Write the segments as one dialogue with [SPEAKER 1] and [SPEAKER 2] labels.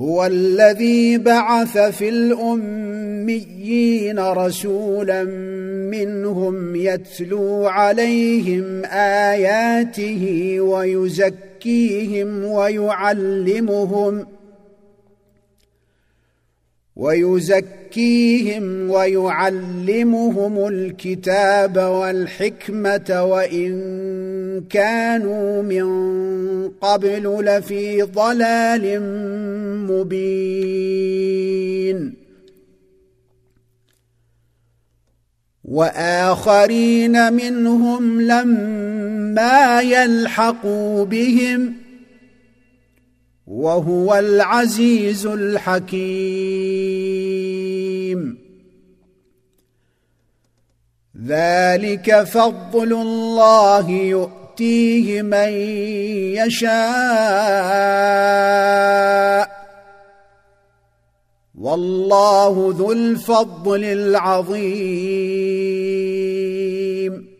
[SPEAKER 1] هو الذي بعث في الاميين رسولا منهم يتلو عليهم اياته ويزكيهم ويعلمهم ويزكيهم ويعلمهم الكتاب والحكمه وان كانوا من قبل لفي ضلال مبين واخرين منهم لما يلحقوا بهم وهو العزيز الحكيم ذلك فضل الله يؤمن يؤتيه من يشاء والله ذو الفضل العظيم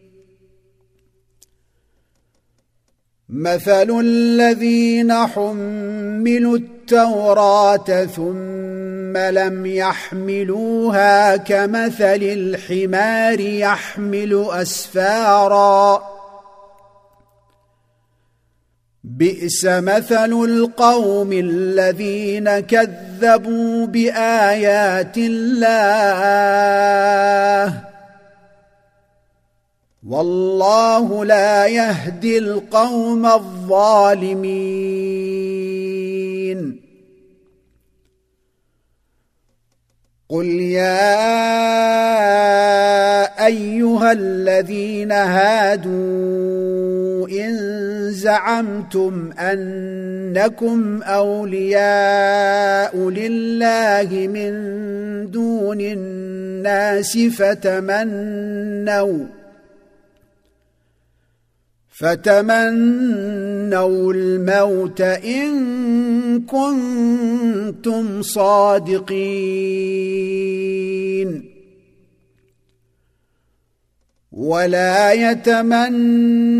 [SPEAKER 1] مثل الذين حملوا التوراه ثم لم يحملوها كمثل الحمار يحمل اسفارا بئس مثل القوم الذين كذبوا بايات الله والله لا يهدي القوم الظالمين قل يا ايها الذين هادوا إن زعمتم أنكم أولياء لله من دون الناس فتمنوا فتمنوا الموت إن كنتم صادقين ولا يتمنون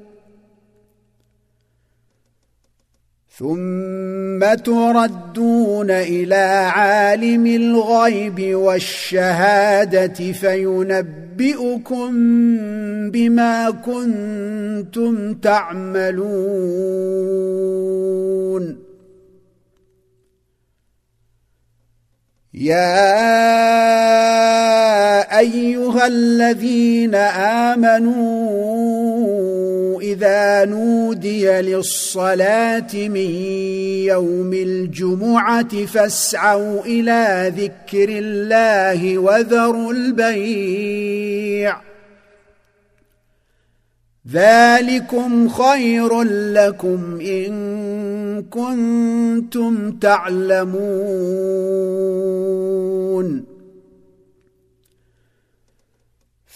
[SPEAKER 1] ثم تردون الى عالم الغيب والشهاده فينبئكم بما كنتم تعملون يا ايها الذين امنوا اذا نودي للصلاه من يوم الجمعه فاسعوا الى ذكر الله وذروا البيع ذلكم خير لكم ان كنتم تعلمون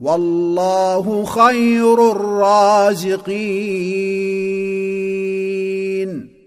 [SPEAKER 1] والله خير الرازقين